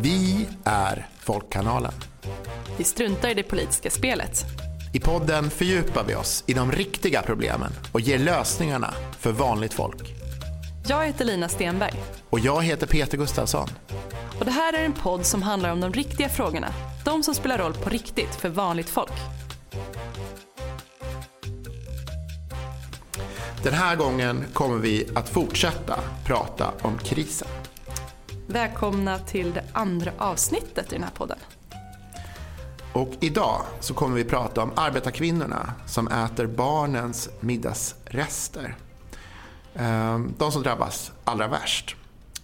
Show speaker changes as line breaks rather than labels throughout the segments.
Vi är Folkkanalen.
Vi struntar i det politiska spelet.
I podden fördjupar vi oss i de riktiga problemen och ger lösningarna för vanligt folk.
Jag heter Lina Stenberg.
Och jag heter Peter Gustafsson.
Och det här är en podd som handlar om de riktiga frågorna. De som spelar roll på riktigt för vanligt folk.
Den här gången kommer vi att fortsätta prata om krisen.
Välkomna till det andra avsnittet i den här podden.
Och idag så kommer vi prata om arbetarkvinnorna som äter barnens middagsrester. Ehm, de som drabbas allra värst.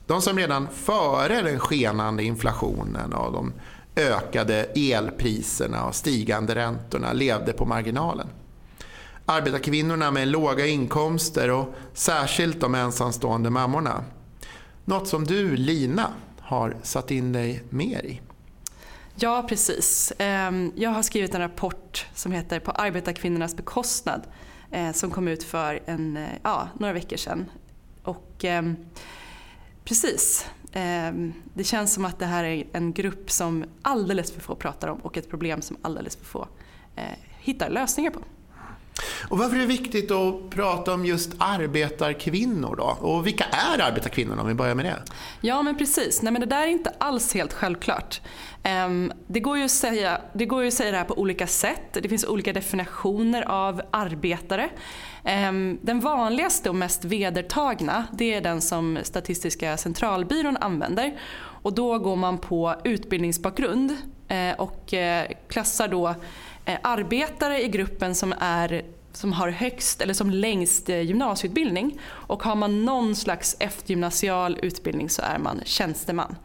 De som redan före den skenande inflationen och de ökade elpriserna och stigande räntorna levde på marginalen. Arbetarkvinnorna med låga inkomster och särskilt de ensamstående mammorna. Något som du, Lina, har satt in dig mer i.
Ja, precis. Ehm, jag har skrivit en rapport som heter På arbetarkvinnornas bekostnad eh, som kom ut för en, eh, ja, några veckor sedan. Och, ehm, precis. Ehm, det känns som att det här är en grupp som alldeles för få pratar om och ett problem som alldeles för få eh, hittar lösningar på.
Och varför är det viktigt att prata om just arbetarkvinnor då? Och vilka är arbetarkvinnorna om vi börjar med det?
Ja men precis, Nej, men det där är inte alls helt självklart. Ehm, det går, ju att säga, det går ju att säga det här på olika sätt. Det finns olika definitioner av arbetare. Ehm, den vanligaste och mest vedertagna det är den som Statistiska centralbyrån använder. Och då går man på utbildningsbakgrund eh, och eh, klassar då Eh, arbetare i gruppen som, är, som har högst eller som längst eh, gymnasieutbildning och har man någon slags eftergymnasial utbildning så är man tjänsteman.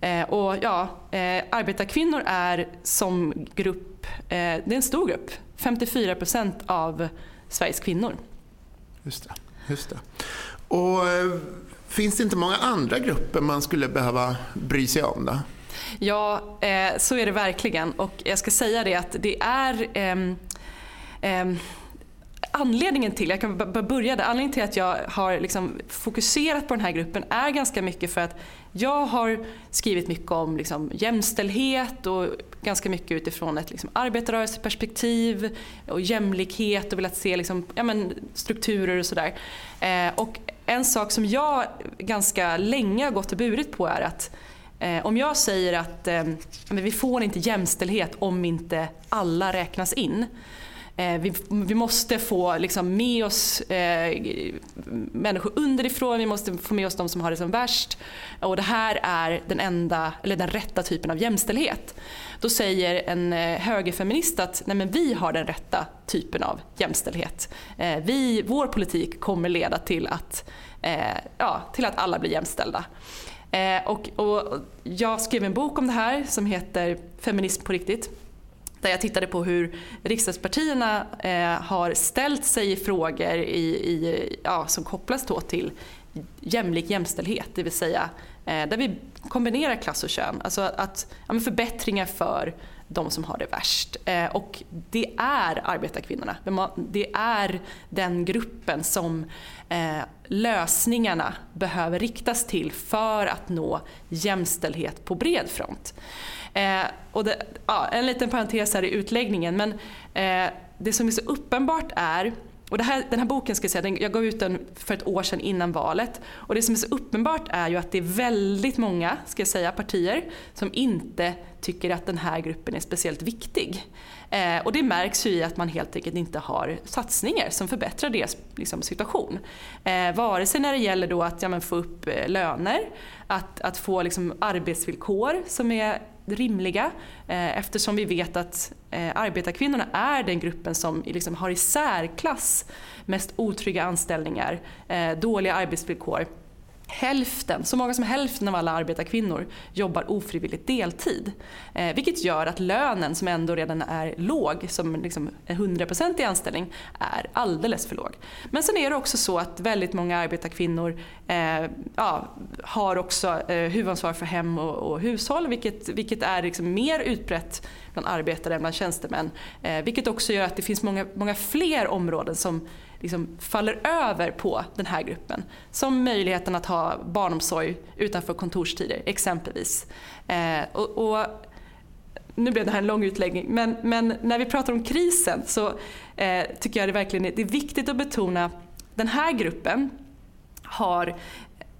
Eh, och ja, arbetarkvinnor är som grupp, det är en stor grupp, 54% av Sveriges kvinnor.
Just det. Just det. Och finns det inte många andra grupper man skulle behöva bry sig om då?
Ja, eh, så är det verkligen. Och jag ska säga det att det är eh, eh, Anledningen till, jag kan börja där, anledningen till att jag har liksom fokuserat på den här gruppen är ganska mycket för att jag har skrivit mycket om liksom jämställdhet och ganska mycket utifrån ett liksom arbetarrörelseperspektiv och jämlikhet och velat se liksom, ja men, strukturer och sådär. Eh, och en sak som jag ganska länge har gått och burit på är att Eh, om jag säger att eh, men vi får inte jämställdhet om inte alla räknas in. Eh, vi, vi, måste få liksom, med oss eh, människor underifrån, vi måste få med oss de som har det som värst. Och det här är den enda, eller den rätta typen av jämställdhet. Då säger en eh, högerfeminist att nej men vi har den rätta typen av jämställdhet. Eh, vi, vår politik kommer leda till att, eh, ja, till att alla blir jämställda. Eh, och, och, jag skrev en bok om det här som heter Feminism på riktigt. Där jag tittade på hur riksdagspartierna eh, har ställt sig i frågor i, i, ja, som kopplas då till jämlik jämställdhet. Det vill säga eh, där vi kombinerar klass och kön. Alltså att, ja, förbättringar för de som har det värst. Eh, och det är arbetarkvinnorna. Det är den gruppen som eh, lösningarna behöver riktas till för att nå jämställdhet på bred front. Eh, och det, ja, en liten parentes här i utläggningen men eh, det som är så uppenbart är och det här, den här boken, ska jag, säga, jag gav ut den för ett år sedan innan valet. Och det som är så uppenbart är ju att det är väldigt många ska jag säga, partier som inte tycker att den här gruppen är speciellt viktig. Eh, och det märks ju i att man helt enkelt inte har satsningar som förbättrar deras liksom, situation. Eh, vare sig när det gäller då att ja, få upp eh, löner, att, att få liksom, arbetsvillkor som är rimliga eh, eftersom vi vet att eh, arbetarkvinnorna är den gruppen som liksom har i särklass mest otrygga anställningar, eh, dåliga arbetsvillkor hälften, så många som hälften av alla arbetarkvinnor jobbar ofrivilligt deltid. Eh, vilket gör att lönen som ändå redan är låg, som liksom en 100% i anställning, är alldeles för låg. Men sen är det också så att väldigt många arbetarkvinnor eh, ja, har också eh, huvudansvar för hem och, och hushåll vilket, vilket är liksom mer utbrett bland arbetare än bland tjänstemän. Eh, vilket också gör att det finns många, många fler områden som liksom faller över på den här gruppen. Som möjligheten att ha barnomsorg utanför kontorstider exempelvis. Eh, och, och, nu blev det här en lång utläggning, men, men när vi pratar om krisen så eh, tycker jag det verkligen är, det är viktigt att betona den här gruppen har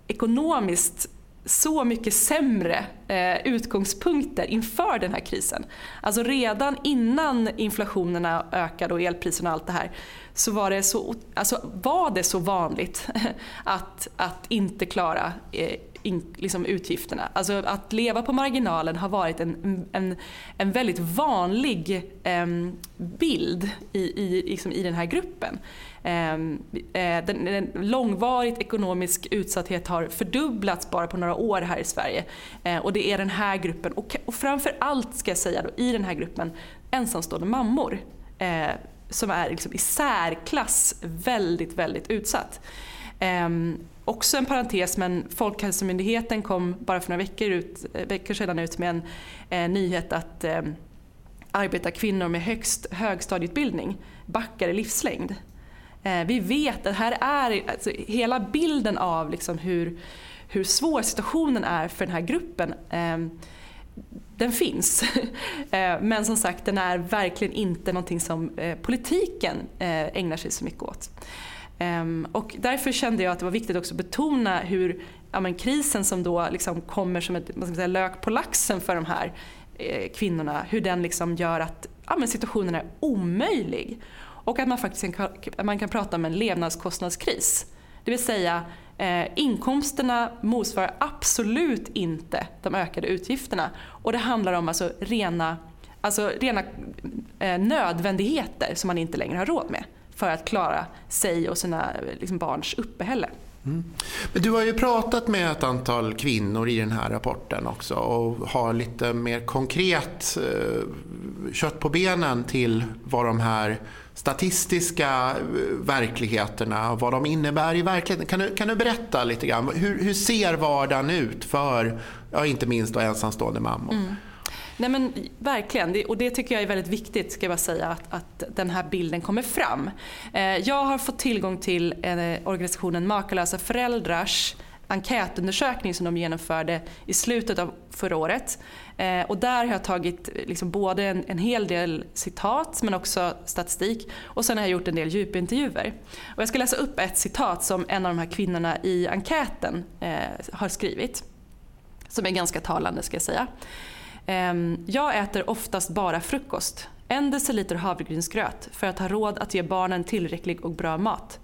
ekonomiskt så mycket sämre eh, utgångspunkter inför den här krisen. Alltså redan innan inflationerna ökade och elpriserna och allt det här så var det så, alltså var det så vanligt att, att inte klara eh, in, liksom utgifterna. Alltså att leva på marginalen har varit en, en, en väldigt vanlig eh, bild i, i, liksom i den här gruppen. Ehm, eh, den, den långvarigt ekonomisk utsatthet har fördubblats bara på några år här i Sverige. Eh, och det är den här gruppen, och, och framför allt ska jag säga då, i den här gruppen ensamstående mammor eh, som är liksom i särklass väldigt, väldigt utsatt. Ehm, också en parentes men Folkhälsomyndigheten kom bara för några veckor, ut, veckor sedan ut med en eh, nyhet att eh, arbetarkvinnor med högst högstadieutbildning backar i livslängd. Eh, vi vet att här är alltså, hela bilden av liksom hur, hur svår situationen är för den här gruppen ehm, den finns. Eh, men som sagt den är verkligen inte någonting som eh, politiken eh, ägnar sig så mycket åt. Ehm, och därför kände jag att det var viktigt också att betona hur ja, men krisen som då liksom kommer som ett säga, lök på laxen för de här kvinnorna, hur den liksom gör att ja, men situationen är omöjlig. Och att man faktiskt kan, man kan prata om en levnadskostnadskris. Det vill säga eh, inkomsterna motsvarar absolut inte de ökade utgifterna. Och det handlar om alltså rena, alltså rena eh, nödvändigheter som man inte längre har råd med för att klara sig och sina eh, liksom, barns uppehälle.
Mm. Men du har ju pratat med ett antal kvinnor i den här rapporten också och har lite mer konkret eh, kött på benen till vad de här statistiska eh, verkligheterna och vad de innebär i verkligheten. Kan du, kan du berätta lite grann? Hur, hur ser vardagen ut för ja, inte minst då ensamstående mammor? Mm.
Nej men verkligen, och det tycker jag är väldigt viktigt ska jag bara säga att, att den här bilden kommer fram. Eh, jag har fått tillgång till eh, organisationen Makalösa föräldrars enkätundersökning som de genomförde i slutet av förra året. Eh, och där har jag tagit liksom både en, en, hel del citat men också statistik och sen har jag gjort en del djupintervjuer. Och jag ska läsa upp ett citat som en av de här kvinnorna i enkäten eh, har skrivit. Som är ganska talande ska jag säga. Ehm, jag äter oftast bara frukost. En deciliter havregrynsgröt för att ha råd att ge barnen tillräcklig och bra mat.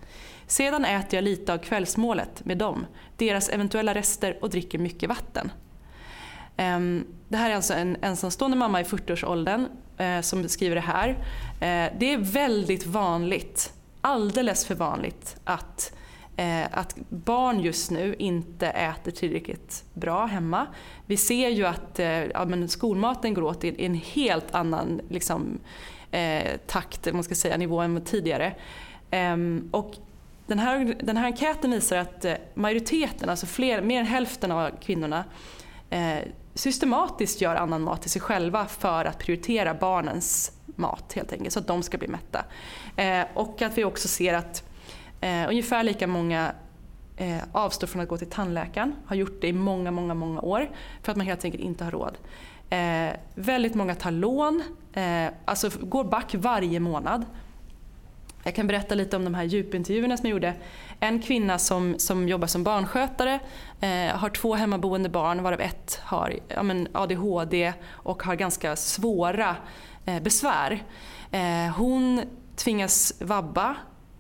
Sedan äter jag lite av kvällsmålet med dem, deras eventuella rester och dricker mycket vatten. Ehm, det här är alltså en ensamstående mamma i 40-årsåldern eh, som skriver det här. Eh, det är väldigt vanligt, alldeles för vanligt att eh, att barn just nu inte äter tillräckligt bra hemma. Vi ser ju att ja, men skolmaten går åt i en helt annan liksom, eh, takt, man ska säga, nivå än tidigare. Ehm, och den här, den här enkäten visar att eh, majoriteten, alltså fler, mer än hälften av kvinnorna eh, systematiskt gör annan mat till sig själva för att prioritera barnens mat helt enkelt så att de ska bli mätta. Eh, och att vi också ser att eh, ungefär lika många eh, avstår från att gå till tandläkaren, har gjort det i många, många, många år för att man helt enkelt inte har råd. Eh, väldigt många tar lån, eh, alltså går back varje månad jag kan berätta lite om de här djupintervjuerna som jag gjorde. En kvinna som, som jobbar som barnskötare eh, har två hemmaboende barn varav ett har ja, men ADHD och har ganska svåra eh, besvär. Eh, hon tvingas vabba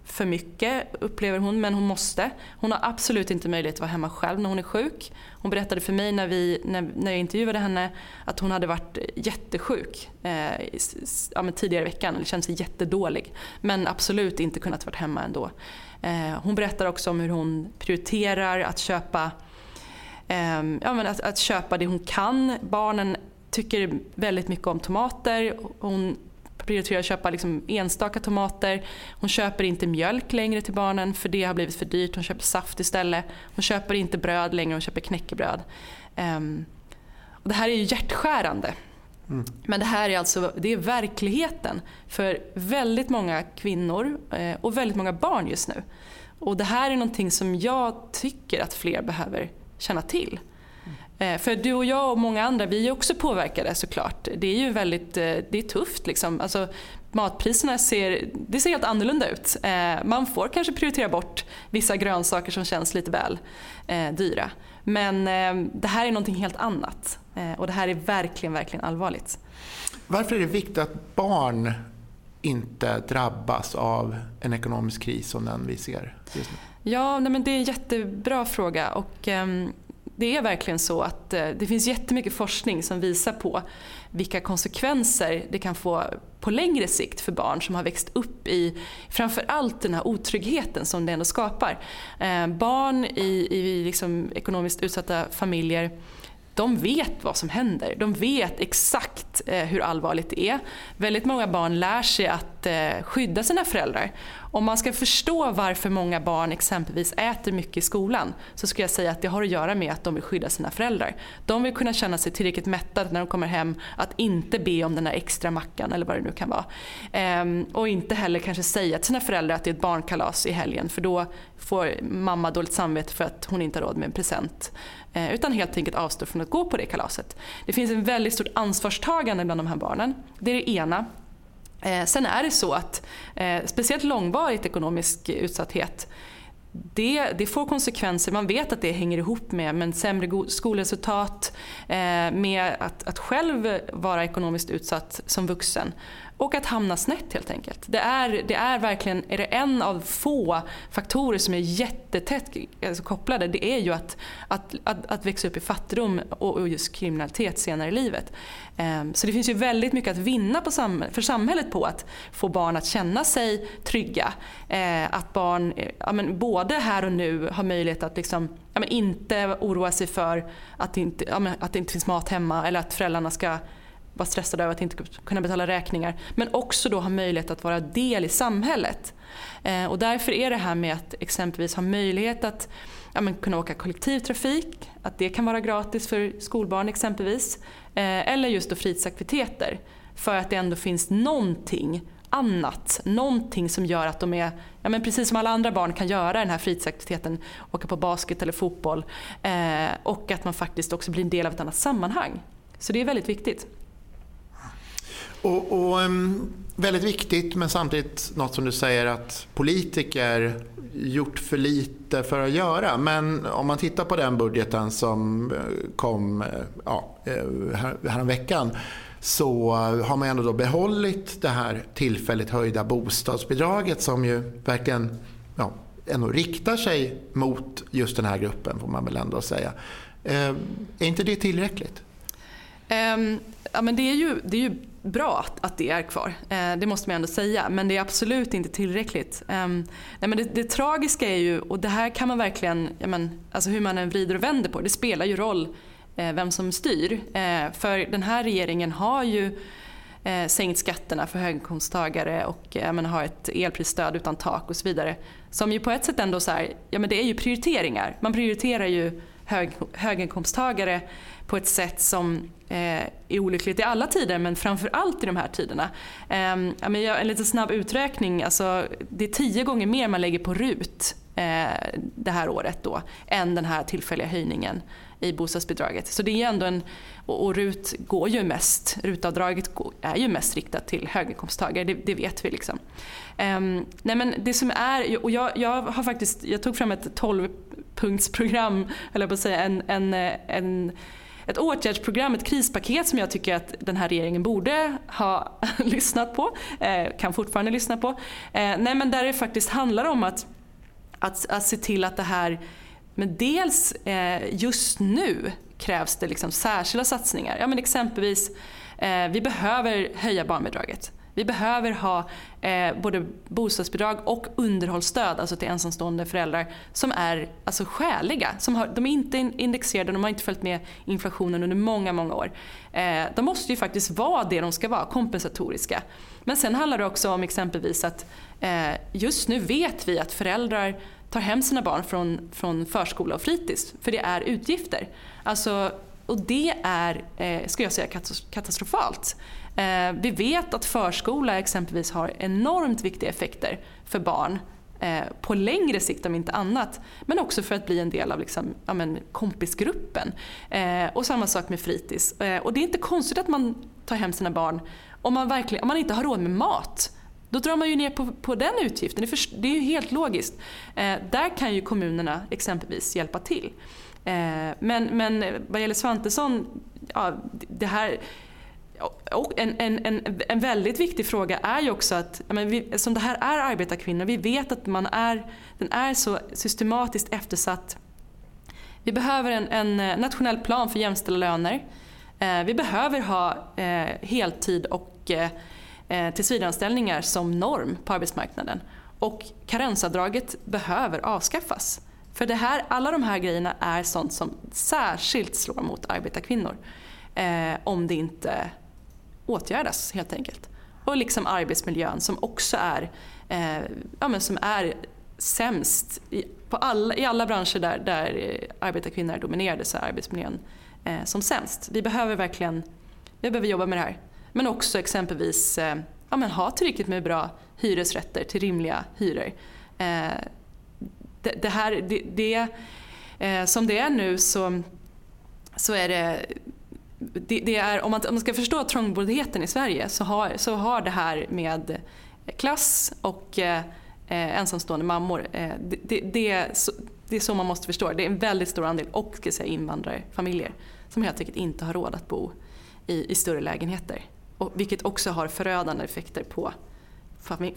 för mycket upplever hon, men hon måste. Hon har absolut inte möjlighet att vara hemma själv när hon är sjuk. Hon berättade för mig när, vi, när, när jag intervjuade henne att hon hade varit jättesjuk eh, ja, tidigare i veckan, eller känt sig jättedålig. Men absolut inte kunnat vara hemma ändå. Eh, hon berättar också om hur hon prioriterar att köpa, eh, ja, men att, att köpa det hon kan. Barnen tycker väldigt mycket om tomater. Hon prioriterar att köpa liksom enstaka tomater. Hon köper inte mjölk längre till barnen för det har blivit för dyrt. Hon köper saft istället. Hon köper inte bröd längre, hon köper knäckebröd. Um, och det här är ju hjärtskärande. Mm. Men det här är alltså det är verkligheten för väldigt många kvinnor eh, och väldigt många barn just nu. Och det här är någonting som jag tycker att fler behöver känna till. Mm. För du och jag och många andra, vi är också påverkade såklart. Det är ju väldigt eh, det är tufft. Liksom. Alltså, matpriserna ser, det ser helt annorlunda ut. Man får kanske prioritera bort vissa grönsaker som känns lite väl dyra. Men det här är någonting helt annat. Och det här är verkligen, verkligen allvarligt.
Varför är det viktigt att barn inte drabbas av en ekonomisk kris som den vi ser just nu?
Ja, nej men det är en jättebra fråga. Och, um, det är verkligen så att eh, det finns jättemycket forskning som visar på vilka konsekvenser det kan få på längre sikt för barn som har växt upp i framförallt den här otryggheten som det ändå skapar. Eh, barn i, i liksom ekonomiskt utsatta familjer de vet vad som händer. De vet exakt eh, hur allvarligt det är. Väldigt många barn lär sig att skydda sina föräldrar. Om man ska förstå varför många barn exempelvis äter mycket i skolan så skulle jag säga att det har att göra med att de vill skydda sina föräldrar. De vill kunna känna sig tillräckligt mättade när de kommer hem att inte be om den där extra mackan eller vad det nu kan vara. Ehm, och inte heller kanske säga till sina föräldrar att det är ett barnkalas i helgen för då får mamma dåligt samvete för att hon inte har råd med en present. Ehm, utan helt enkelt avstå från att gå på det kalaset. Det finns en väldigt stort ansvarstagande bland de här barnen. Det är det ena. Eh, sen är det så att eh, speciellt långvarigt ekonomisk utsatthet det, det, får konsekvenser. Man vet att det hänger ihop med, men sämre skolresultat, eh, med att, att själv vara ekonomiskt utsatt som vuxen och att hamna snett helt enkelt. Det är, det är verkligen är det en av få faktorer som är jättetätt alltså kopplade. Det är ju att, att, att, att växa upp i fattigdom och, och just kriminalitet senare i livet. Um, så det finns ju väldigt mycket att vinna på sam för samhället på att få barn att känna sig trygga. Uh, att barn ja, men både här och nu har möjlighet att liksom, ja, men inte oroa sig för att det, inte, ja, men att det inte finns mat hemma eller att föräldrarna ska vara stressade över att inte kunna betala räkningar. Men också då ha möjlighet att vara del i samhället. Eh, och därför är det här med att exempelvis ha möjlighet att ja, men, kunna åka kollektivtrafik, att det kan vara gratis för skolbarn exempelvis. Eh, eller just då fritidsaktiviteter. För att det ändå finns någonting annat, någonting som gör att de är, ja men precis som alla andra barn kan göra den här fritidsaktiviteten, åka på basket eller fotboll eh, och att man faktiskt också blir en del av ett annat sammanhang. Så det är väldigt viktigt.
Och, och ehm, väldigt viktigt men samtidigt något som du säger att politiker gjort för lite för att göra. Men om man tittar på den budgeten som eh, kom eh, ja, eh, häromveckan så har man ändå då behållit det här tillfälligt höjda bostadsbidraget som ju verkligen ja, ändå riktar sig mot just den här gruppen får man väl ändå säga. Är inte det tillräckligt?
Um, ja, men det, är ju, det är ju bra att det är kvar. Eh, det måste man ändå säga. Men det är absolut inte tillräckligt. Ehm, nej, men det, det tragiska är ju, och det här kan man verkligen, men, alltså hur man än vrider och vänder på det spelar ju roll eh, vem som styr. Eh, för den här regeringen har ju eh, sänkt skatterna för höginkomsttagare och men, har ett elprisstöd utan tak och så vidare. Som ju på ett sätt ändå så här, ja men det är ju prioriteringar. Man prioriterar ju hög, höginkomsttagare på ett sätt som eh, är olyckligt i alla tider men framförallt i de här tiderna. Eh, en liten snabb uträkning, alltså, det är tio gånger mer man lägger på RUT eh, det här året då än den här tillfälliga höjningen i bostadsbidraget. Så det är ändå en, och, RUT går ju mest, RUT-avdraget är ju mest riktat till höginkomsttagare, det, det vet vi liksom. Um, nej men det som är, och jag, jag har faktiskt, jag tog fram ett 12 12-punktsprogram, eller på att säga, en, en, en ett åtgärdsprogram, ett krispaket som jag tycker att den här regeringen borde ha lyssnat på, eh, kan fortfarande lyssna på. Eh, nej men där det faktiskt handlar om att, att, att se till att det här, men dels eh, just nu krävs det liksom särskilda satsningar. Ja, men exempelvis, eh, vi behöver höja barnbidraget. Vi behöver ha eh, både bostadsbidrag och underhållsstöd alltså till ensamstående föräldrar som är alltså skäliga. Som har, de är inte indexerade, de har inte följt med inflationen under många, många år. Eh, de måste ju faktiskt vara det de ska vara, kompensatoriska. Men sen handlar det också om exempelvis att eh, just nu vet vi att föräldrar tar hem sina barn från, från förskola och fritids för det är utgifter. Alltså och det är, eh, skulle jag säga, katastrofalt. Eh, vi vet att förskola exempelvis har enormt viktiga effekter för barn eh, på längre sikt om inte annat. Men också för att bli en del av liksom, ja, men, kompisgruppen. Eh, och samma sak med fritids. Eh, och det är inte konstigt att man tar hem sina barn om man, verkligen, om man inte har råd med mat. Då drar man ju ner på, på den utgiften. Det är, för, det är ju helt logiskt. Eh, där kan ju kommunerna exempelvis hjälpa till. Eh, men, men vad gäller Svantesson, ja, det här och en, en, en, en väldigt viktig fråga är ju också att, men vi, som det här är arbetarkvinnor, vi vet att man är, den är så systematiskt eftersatt. Vi behöver en, en eh, nationell plan för jämställda löner. Eh, vi behöver ha eh, heltid och eh, eh tillsvidareanställningar som norm på arbetsmarknaden. Och karensavdraget behöver avskaffas. För det här, alla de här grejerna är sånt som särskilt slår mot arbetarkvinnor. Eh, om det inte åtgärdas helt enkelt. Och liksom arbetsmiljön som också är, eh, ja, men som är sämst. I, på alla, I alla branscher där, där arbetarkvinnor är dominerade så är arbetsmiljön eh, som sämst. Vi behöver verkligen vi behöver jobba med det här. Men också exempelvis eh, ja, men ha tillräckligt med bra hyresrätter till rimliga hyror. Eh, det, det, här, det, det eh, som det är nu så, så är det det, det, är, om, man, om man ska förstå trångboddheten i Sverige så har, så har det här med klass och eh, eh ensamstående mammor, eh, det, det, det, är så, det är så man måste förstå det. är en väldigt stor andel, och ska säga, invandrarfamiljer som helt enkelt inte har råd att bo i, i större lägenheter. Och, vilket också har förödande effekter på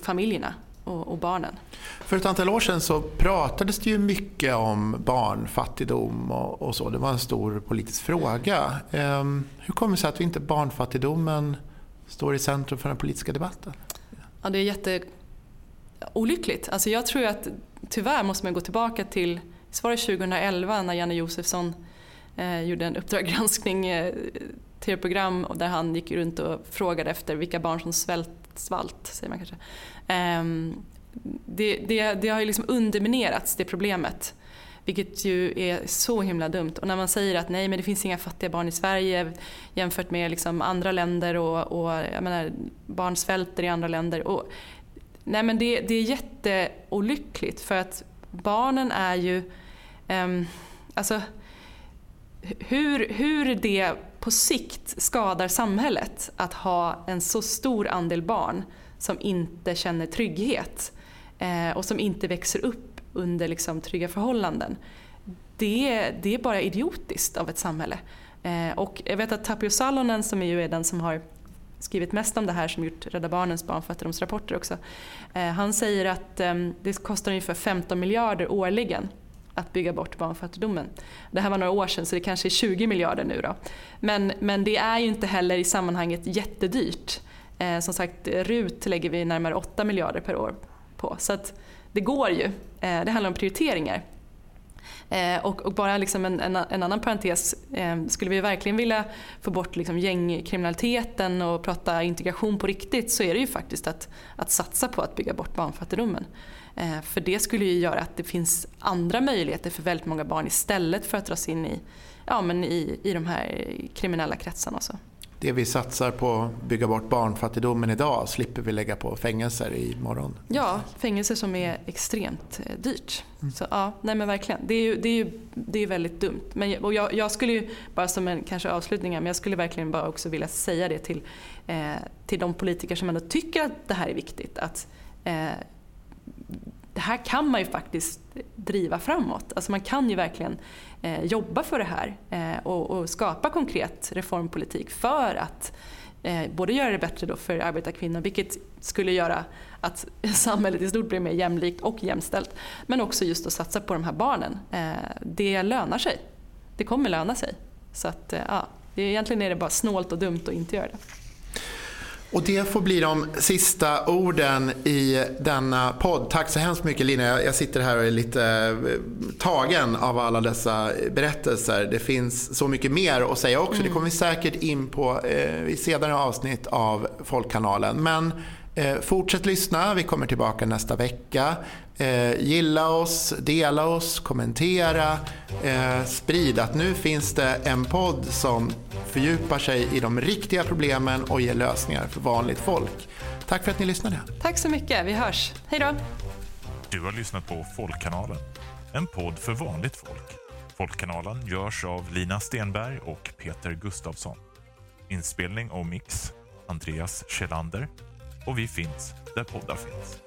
familjerna och, och, barnen.
För ett antal år sedan så pratades det ju mycket om barnfattigdom och, och så. Det var en stor politisk fråga. Um, hur kommer det sig att inte barnfattigdomen står i centrum för den politiska debatten?
Ja, det är jätteolyckligt. Alltså jag tror att tyvärr måste man gå tillbaka till, var det 2011 när Janne Josefsson eh, gjorde en Uppdrag eh, tv-program där han gick runt och frågade efter vilka barn som svält, svalt, säger man kanske. Um, det, det, det, har ju liksom underminerats, det problemet. Vilket ju är så himla dumt. Och när man säger att nej men det finns inga fattiga barn i Sverige jämfört med liksom andra länder och, och jag menar, barn svälter i andra länder. Och, nej men det, det är jätteolyckligt för att barnen är ju, um, alltså hur, hur det på sikt skadar samhället att ha en så stor andel barn som inte känner trygghet eh, och som inte växer upp under liksom, trygga förhållanden. Det, det är bara idiotiskt av ett samhälle. Eh, och jag vet att Tapio Salonen som ju är den som har skrivit mest om det här, som gjort Rädda Barnens barnfattigdomsrapporter också. Eh, han säger att eh, det kostar ungefär 15 miljarder årligen att bygga bort barnfattigdomen. Det här var några år sedan så det kanske är 20 miljarder nu då. Men, men det är ju inte heller i sammanhanget jättedyrt. Eh, som sagt, RUT lägger vi närmare 8 miljarder per år på. Så att det går ju. Eh, det handlar om prioriteringar. Eh, och, och, bara liksom en, en, en, annan parentes, eh, skulle vi verkligen vilja få bort liksom gängkriminaliteten och prata integration på riktigt så är det ju faktiskt att, att satsa på att bygga bort barnfattigdomen. Eh, för det skulle ju göra att det finns andra möjligheter för väldigt många barn istället för att dras in i, ja, men i, i de här kriminella kretsarna. Så.
Det vi satsar på att bygga bort barnfattigdomen idag slipper vi lägga på fängelser imorgon.
Ja, fängelser som är extremt eh, dyrt. Mm. Så, ja, nej men verkligen. Det är ju, det är ju det är väldigt dumt. Men, och jag, jag, skulle ju, bara som en kanske avslutning men jag skulle verkligen bara också vilja säga det till, eh, till de politiker som ändå tycker att det här är viktigt. Att eh, det här kan man ju faktiskt driva framåt. Alltså man kan ju verkligen eh, jobba för det här eh, och, och, skapa konkret reformpolitik för att eh, både göra det bättre då för arbetarkvinnor, vilket skulle göra att samhället i stort blir mer jämlikt och jämställt, men också just att satsa på de här barnen. Eh, det lönar sig. Det kommer löna sig. Så att, eh, ja, egentligen är det bara snålt och dumt att inte göra det.
Och det får bli de sista orden i denna podd. Tack så hemskt mycket Lina. Jag sitter här och är lite eh, tagen av alla dessa berättelser. Det finns så mycket mer att säga också. Mm. Det kommer vi säkert in på eh, i senare avsnitt av Folkkanalen. Men fortsätt lyssna, vi kommer tillbaka nästa vecka. Eh, gilla oss, dela oss, kommentera, eh, sprid att nu finns det en podd som fördjupar sig i de riktiga problemen och ger lösningar för vanligt folk. Tack för att ni lyssnade.
Tack så mycket, vi hörs. Hej då.
Du har lyssnat på Folkkanalen, en podd för vanligt folk. Folkkanalen görs av Lina Stenberg och Peter Gustavsson. Inspelning och mix Andreas Kjellander och vi finns där poddar finns.